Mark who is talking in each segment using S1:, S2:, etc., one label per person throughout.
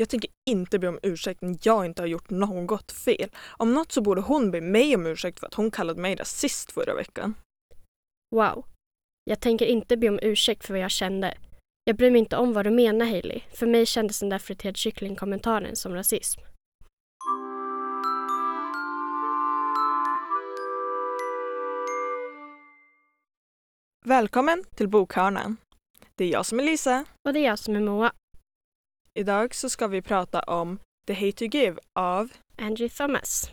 S1: Jag tänker inte be om ursäkt när jag inte har gjort något fel. Om något så borde hon be mig om ursäkt för att hon kallade mig rasist förra veckan.
S2: Wow. Jag tänker inte be om ursäkt för vad jag kände. Jag bryr mig inte om vad du menar Hailey. För mig kändes den där friterad kyckling-kommentaren som rasism.
S1: Välkommen till Bokhörnan. Det är jag som är Lisa.
S2: Och det är jag som är Moa.
S1: Idag så ska vi prata om The Hate to Give av
S2: Angie Thomas.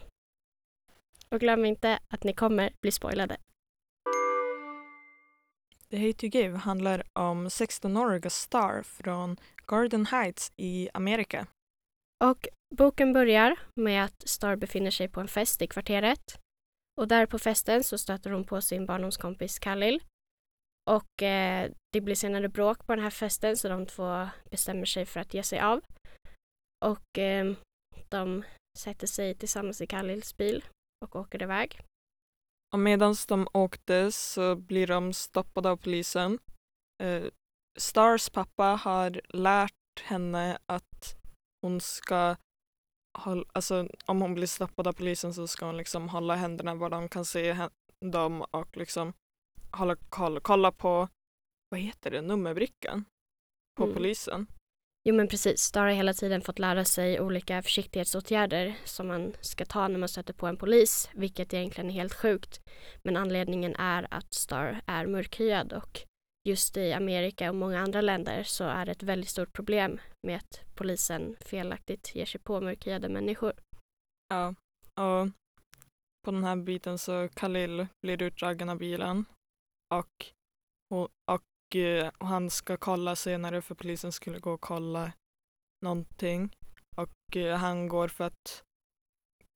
S2: Och glöm inte att ni kommer bli spoilade.
S1: The Hate to Give handlar om 16-åriga Star från Garden Heights i Amerika.
S2: Och boken börjar med att Star befinner sig på en fest i kvarteret. Och där på festen så stöter hon på sin barndomskompis Khalil. Och eh, det blir senare bråk på den här festen så de två bestämmer sig för att ge sig av. Och eh, de sätter sig tillsammans i Khalils bil och åker iväg.
S1: Och medan de åkte så blir de stoppade av polisen. Eh, Stars pappa har lärt henne att hon ska hålla, alltså om hon blir stoppad av polisen så ska hon liksom hålla händerna var de kan se dem och liksom hålla koll, kolla på, vad heter det, nummerbrickan på
S2: Mm.
S1: polisen.
S2: Jo men precis, Star har hela tiden fått lära sig olika försiktighetsåtgärder som man ska ta när man stöter på en polis, vilket egentligen är helt sjukt. Men anledningen är att Star är mörkhyad och just i Amerika och många andra länder så är det ett väldigt stort problem med att polisen felaktigt ger sig på mörkhyade människor.
S1: Ja, och på den här biten så Khalil blir utdragen av bilen och, och, och, eh, och han ska kolla senare för polisen skulle gå och kolla någonting och eh, han går för att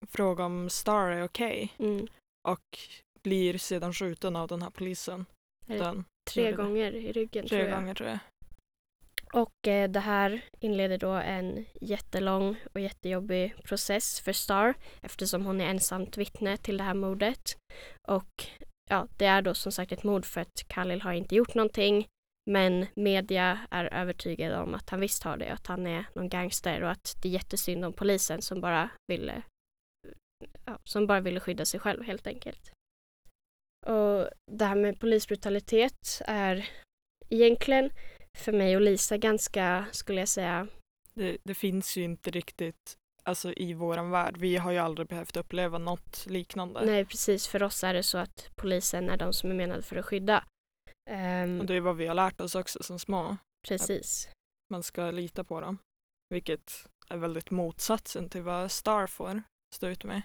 S1: fråga om Star är okej
S2: Mm.
S1: och blir sedan skjuten av den här polisen. Den,
S2: tre gånger i ryggen
S1: tre
S2: tror jag.
S1: gånger tror jag.
S2: Och eh, det här inleder då en jättelång och jättejobbig process för Star eftersom hon är ensamt vittne till det här mordet. Och ja, det är då som sagt ett mord för att Khalil har inte gjort någonting men media är övertygade om att han visst har det, att han är någon gangster och att det är jättesynd om polisen som bara ville ja, som bara ville skydda sig själv helt enkelt. Och det här med polisbrutalitet är egentligen för mig och Lisa ganska, skulle jag säga,
S1: Det, det finns ju inte riktigt alltså, i våran värld. Vi har ju aldrig behövt uppleva något liknande.
S2: nej precis, för oss är det så att polisen är de som är menade för att skydda. Ehm,
S1: Och det är vad vi har lärt oss också som små.
S2: precis,
S1: man ska lita på dem. Vilket är väldigt motsatsen till vad Star får stå ut med.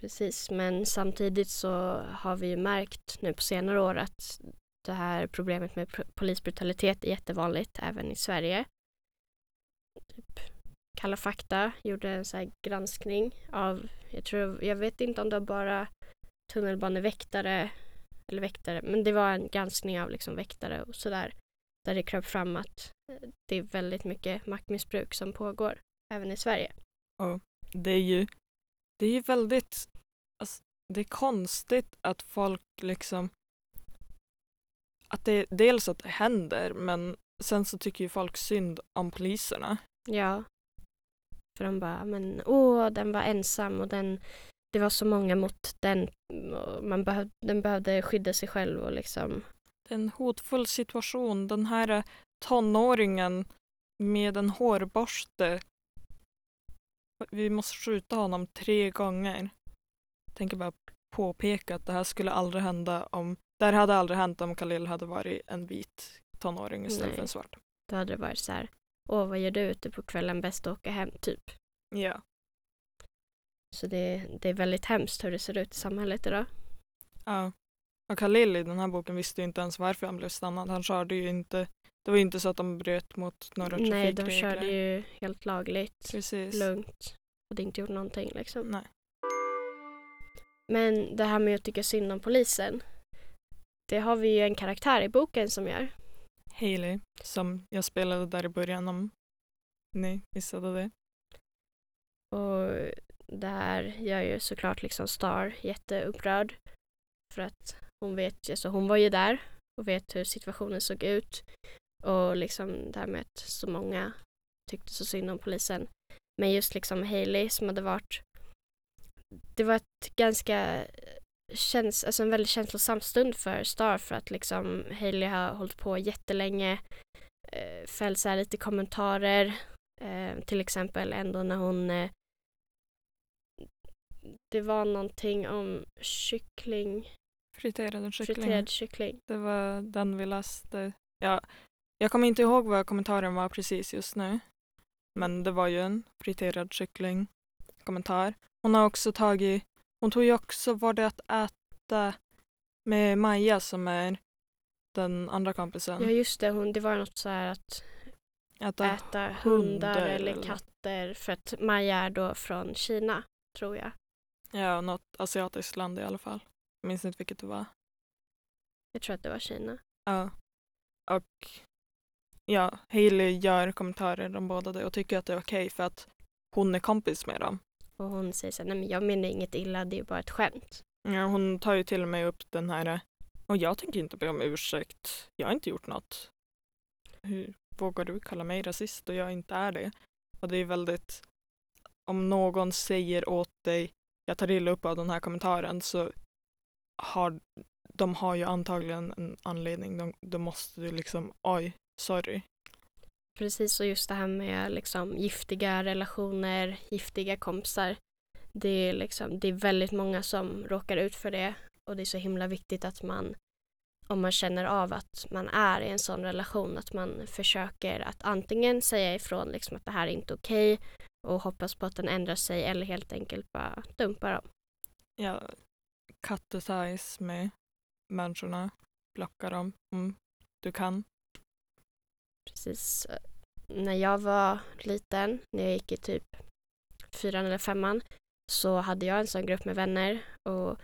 S2: precis, men samtidigt så har vi ju märkt nu på senare år att det här problemet med polisbrutalitet är jättevanligt även i Sverige. Kalla fakta gjorde en så granskning av, jag tror, jag vet inte om det var bara tunnelbaneväktare eller väktare, men det var en granskning av liksom väktare och sådär. Där det kröp fram att eh, det är väldigt mycket maktmissbruk som pågår även i Sverige.
S1: Det är ju, det är ju väldigt, alltså, det är konstigt att folk liksom, att det dels att det händer men sen så tycker ju folk synd om poliserna.
S2: Ja. För de bara, men åh, den var ensam och den, det var så många mot den. Man behöv, den behövde skydda sig själv och liksom,
S1: Det är en hotfull situation. Den här eh, tonåringen med en hårborste. Vi måste skjuta honom tre gånger. Tänker bara påpeka att det här skulle aldrig hända om det här hade aldrig hänt om Khalil hade varit en vit tonåring istället
S2: Nej.
S1: för en svart.
S2: då hade det varit så här, åh, vad gör du ute på kvällen, bäst att åka hem, typ.
S1: Ja.
S2: Så det, det är väldigt hemskt hur det ser ut i samhället idag.
S1: ja. Och Khalil i den här boken visste ju inte ens varför han blev stannad. Han körde ju inte, det var ju inte så att de bröt mot några
S2: Nej, de
S1: trafikregler.
S2: körde ju helt lagligt,
S1: Precis.
S2: lugnt och det inte gjort någonting liksom.
S1: Nej.
S2: Men det här med att tycka synd om polisen, det har vi ju en karaktär i boken som gör.
S1: Hailey, som jag spelade där i början om ni missade det.
S2: Och där gör ju såklart liksom Star jätteupprörd. För att hon vet, alltså hon var ju där och vet hur situationen såg ut. Och liksom det här med att så många tyckte så synd om polisen. Men just liksom Hailey som hade varit det var ett ganska känns, alltså en väldigt känslosam stund för Star för att liksom Hailey har hållit på jättelänge eh, så här lite kommentarer eh, till exempel ändå när hon eh, det var någonting om kyckling
S1: Friterad kyckling.
S2: friterad kyckling
S1: Det var den vi läste. Ja, jag kommer inte ihåg vad kommentaren var precis just nu. Men det var ju en friterad kyckling kommentar. Hon har också tagit, hon tog ju också var det att äta med Maja som är den andra kompisen.
S2: ja just det hon, det var något så här att
S1: äta,
S2: äta hundar,
S1: hundar
S2: eller katter för att Maja är då från Kina tror jag
S1: ja, något asiatiskt land i alla fall. Jag minns inte vilket det var.
S2: jag tror att det var Kina
S1: Ja. Och ja, Hailey gör kommentarer om båda det och tycker att det är okej för att hon är kompis med dem
S2: och hon säger så här, nej men jag menar inget illa det är bara ett skämt
S1: Ja, hon tar ju till och med upp den här eh, och jag tänker inte be om ursäkt. Jag har inte gjort något. Hur vågar du kalla mig rasist och jag inte är det? Och det är väldigt om någon säger åt dig jag tar illa upp av den här kommentaren så har de har ju antagligen en anledning. De, då måste du liksom oj, sorry.
S2: Precis, och just det här med liksom giftiga relationer, giftiga kompisar. Det är, liksom, det är väldigt många som råkar ut för det och det är så himla viktigt att man om man känner av att man är i en sån relation att man försöker att antingen säga ifrån liksom att det här är inte okej och hoppas på att den ändrar sig eller helt enkelt bara dumpa dem.
S1: Ja, cut the ties med människorna. Blocka dem om du kan.
S2: Precis. När jag var liten, när jag gick i typ fyran eller femman, så hade jag en sån grupp med vänner och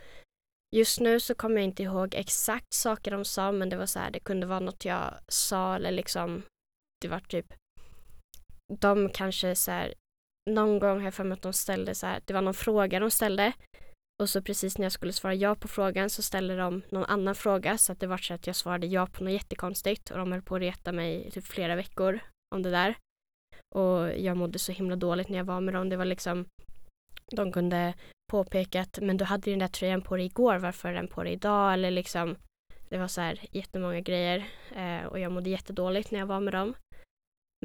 S2: just nu så kommer jag inte ihåg exakt saker de sa men det var så här, det kunde vara något jag sa eller liksom det var typ de kanske så här någon gång har jag för mig att de ställde så här, det var någon fråga de ställde och så precis när jag skulle svara ja på frågan så ställde de någon annan fråga så att det var så att jag svarade ja på något jättekonstigt och de höll på att reta mig i typ flera veckor om det där. Och jag mådde så himla dåligt när jag var med dem. Det var liksom de kunde påpeka att men du hade ju den där tröjan på dig igår, varför är den på dig idag? Eller liksom det var så här jättemånga grejer eh, och jag mådde jättedåligt när jag var med dem.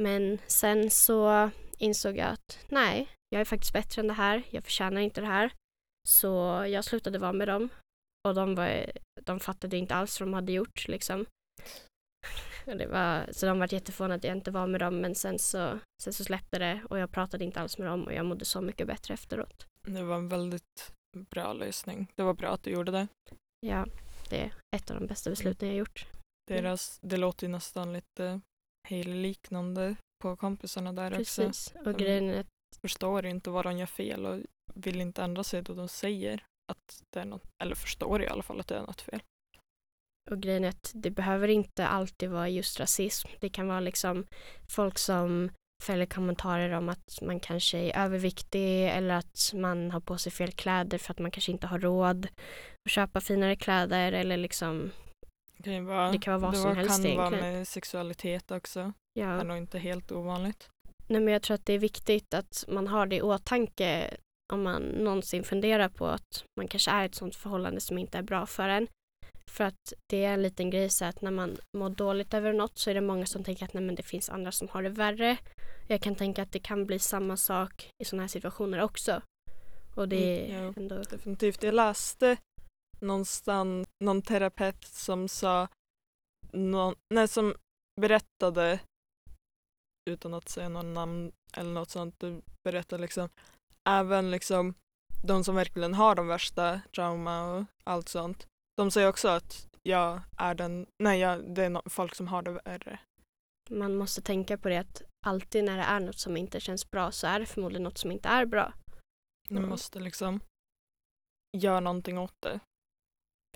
S2: Men sen så insåg jag att nej, jag är faktiskt bättre än det här. Jag förtjänar inte det här. Så jag slutade vara med dem och de, var, de fattade inte alls vad de hade gjort liksom. Var, så de var jätteförvånade att jag inte var med dem men sen så, sen så släppte det och jag pratade inte alls med dem och jag mådde så mycket bättre efteråt.
S1: Det var en väldigt bra lösning. Det var bra att du gjorde det.
S2: Ja, det är ett av de bästa besluten jag gjort.
S1: Deras, det låter ju nästan lite Haley-liknande på kompisarna där också.
S2: Precis. Och grejen är att
S1: Förstår inte vad de gör fel och vill inte ändra sig då de säger att det är något, eller förstår i alla fall att det är något fel.
S2: Och grejen är att det behöver inte alltid vara just rasism. Det kan vara liksom folk som fäller kommentarer om att man kanske är överviktig eller att man har på sig fel kläder för att man kanske inte har råd att köpa finare kläder eller liksom
S1: Det kan vara,
S2: Det kan vara vad
S1: det
S2: som helst
S1: kan vara
S2: egentligen.
S1: med sexualitet också. Det
S2: ja.
S1: är nog inte helt ovanligt.
S2: Nej men jag tror att det är viktigt att man har det i åtanke om man någonsin funderar på att man kanske är i ett sånt förhållande som inte är bra för en. För att det är en liten grej så att när man mår dåligt över något så är det många som tänker att nej men det finns andra som har det värre. Jag kan tänka att det kan bli samma sak i sådana här situationer också. Och det är
S1: Mm, ja.
S2: ändå
S1: Definitivt. Jag läste någonstans någon terapeut som sa, någon, nej, som berättade utan att säga någon namn eller något sånt, du berättade liksom även liksom de som verkligen har de värsta trauma och allt sånt. De säger också att jag är den, nej jag, det är no, folk som har det värre.
S2: man måste tänka på det att alltid när det är något som inte känns bra så är det förmodligen något som inte är bra.
S1: Du
S2: Mm.
S1: måste liksom göra någonting åt det.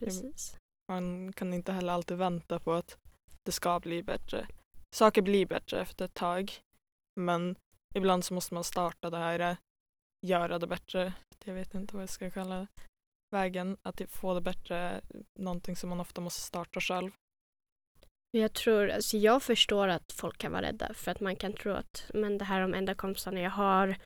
S2: Precis.
S1: Man kan inte heller alltid vänta på att det ska bli bättre. Saker blir bättre efter ett tag. Men ibland så måste man starta det här, eh, göra det bättre. Jag vet inte vad jag ska kalla vägen. Att typ få det bättre, någonting som man ofta måste starta själv.
S2: Jag tror, alltså jag förstår att folk kan vara rädda för att man kan tro att men det här är de enda kompisarna jag har.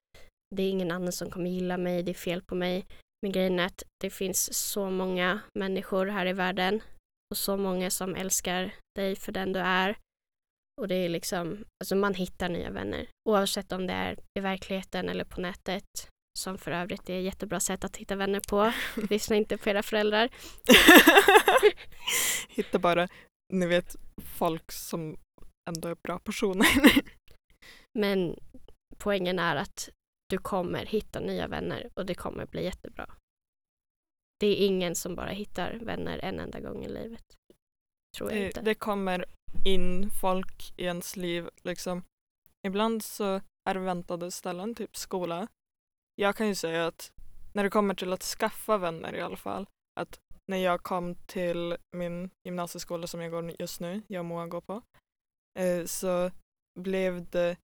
S2: Det är ingen annan som kommer gilla mig, det är fel på mig. Men grejen är att det finns så många människor här i världen och så många som älskar dig för den du är. Och det är liksom, alltså man hittar nya vänner oavsett om det är i verkligheten eller på nätet som för övrigt är ett jättebra sätt att hitta vänner på. Lyssna inte på era föräldrar.
S1: Hitta bara, ni vet, folk som ändå är bra personer.
S2: Men poängen är att du kommer hitta nya vänner och det kommer bli jättebra. Det är ingen som bara hittar vänner en enda gång i livet. Tror jag
S1: det,
S2: inte.
S1: det kommer in folk i ens liv liksom. Ibland så är väntade ställen, typ skola. Jag kan ju säga att när det kommer till att skaffa vänner i alla fall, att när jag kom till min gymnasieskola som jag går just nu, jag och Moa går på, eh, så blev det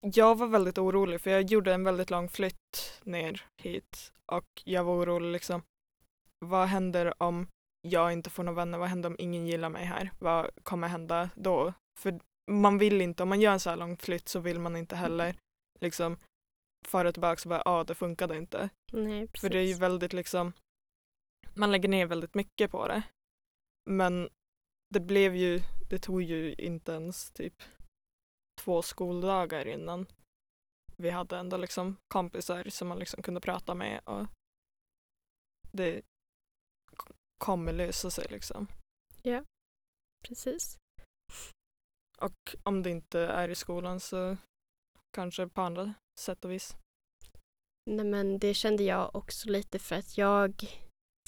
S1: jag var väldigt orolig för jag gjorde en väldigt lång flytt ner hit och jag var orolig liksom vad händer om jag inte får några vänner, vad händer om ingen gillar mig här, vad kommer hända då? För man vill inte, om man gör en så här lång flytt så vill man inte heller liksom fara tillbaka och bara, ja ah, det funkade inte.
S2: Nej, precis.
S1: För det är ju väldigt liksom, man lägger ner väldigt mycket på det. Men det blev ju, det tog ju inte ens typ två skoldagar innan vi hade ändå liksom kompisar som man liksom kunde prata med och det kommer lösa sig liksom.
S2: Ja, precis.
S1: Och om det inte är i skolan så kanske på andra sätt och vis.
S2: Nej men det kände jag också lite för att jag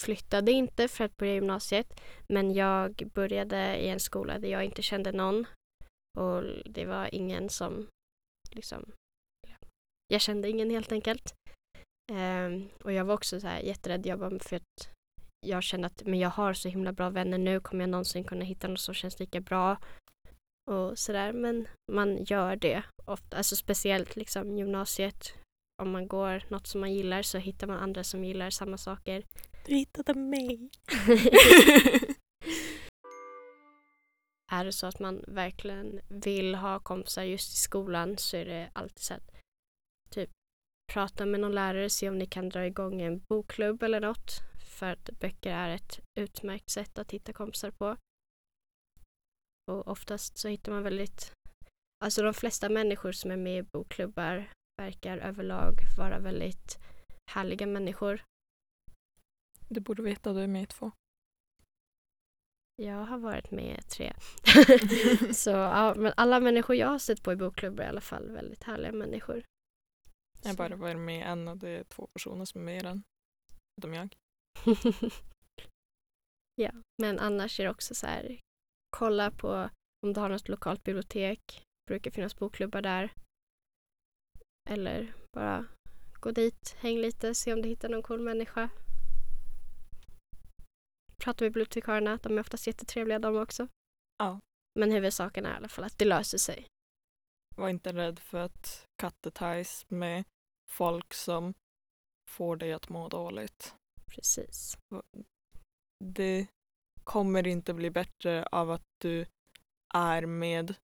S2: flyttade inte för att börja gymnasiet men jag började i en skola där jag inte kände någon och det var ingen som liksom jag kände ingen helt enkelt. Um, och jag var också så här jätterädd. Jag var för att jag kände att men jag har så himla bra vänner nu. Kommer jag någonsin kunna hitta något som känns lika bra? Och sådär. Men man gör det ofta. Alltså speciellt liksom gymnasiet. Om man går något som man gillar så hittar man andra som gillar samma saker.
S1: Du hittade mig.
S2: är det så att man verkligen vill ha kompisar just i skolan så är det alltid så att typ prata med någon lärare, se om ni kan dra igång en bokklubb eller något. För att böcker är ett utmärkt sätt att hitta kompisar på. Och oftast så hittar man väldigt, alltså de flesta människor som är med i bokklubbar verkar överlag vara väldigt härliga människor.
S1: Du borde veta, du är med i två.
S2: Jag har varit med i tre. så ja, men alla människor jag har sett på i bokklubbar är i alla fall väldigt härliga människor.
S1: Jag har bara varit med i en och det är två personer som är med i den. Utom jag.
S2: ja, men annars är det också så här, kolla på om du har något lokalt bibliotek. Det brukar finnas bokklubbar där. Eller bara gå dit, häng lite, se om du hittar någon cool människa. Prata med bibliotekarierna, de är oftast jättetrevliga de också.
S1: Ja.
S2: Men huvudsaken är i alla fall att det löser sig.
S1: Var inte rädd för att kattetajs med folk som får dig att må dåligt.
S2: Precis.
S1: Det kommer inte bli bättre av att du är med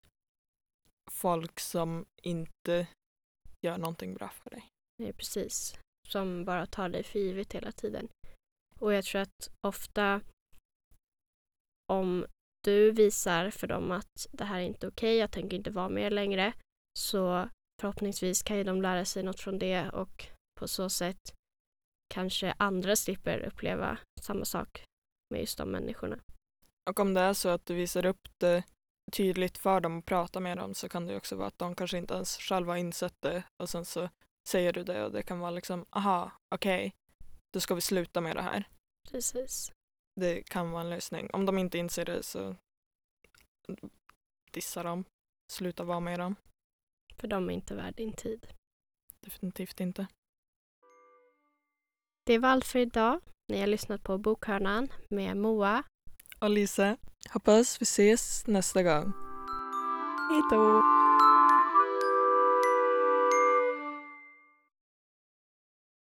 S1: folk som inte gör någonting bra för dig.
S2: Nej, precis. Som bara tar dig för givet hela tiden. Och jag tror att ofta om du visar för dem att det här är inte okej, okay, jag tänker inte vara med er längre, så förhoppningsvis kan ju de lära sig något från det och på så sätt kanske andra slipper uppleva samma sak med just de människorna.
S1: Och om det är så att du visar upp det tydligt för dem och pratar med dem så kan det också vara att de kanske inte ens själva har insett det och sen så säger du det och det kan vara liksom aha, okej, okay, då ska vi sluta med det här.
S2: Precis.
S1: Det kan vara en lösning. Om de inte inser det så dissa dem, sluta vara med dem.
S2: För de är inte värd din tid.
S1: Definitivt inte.
S2: Det var allt för idag. Ni har lyssnat på Bokhörnan med Moa
S1: och Lisa. Hoppas vi ses nästa gång. Hejdå!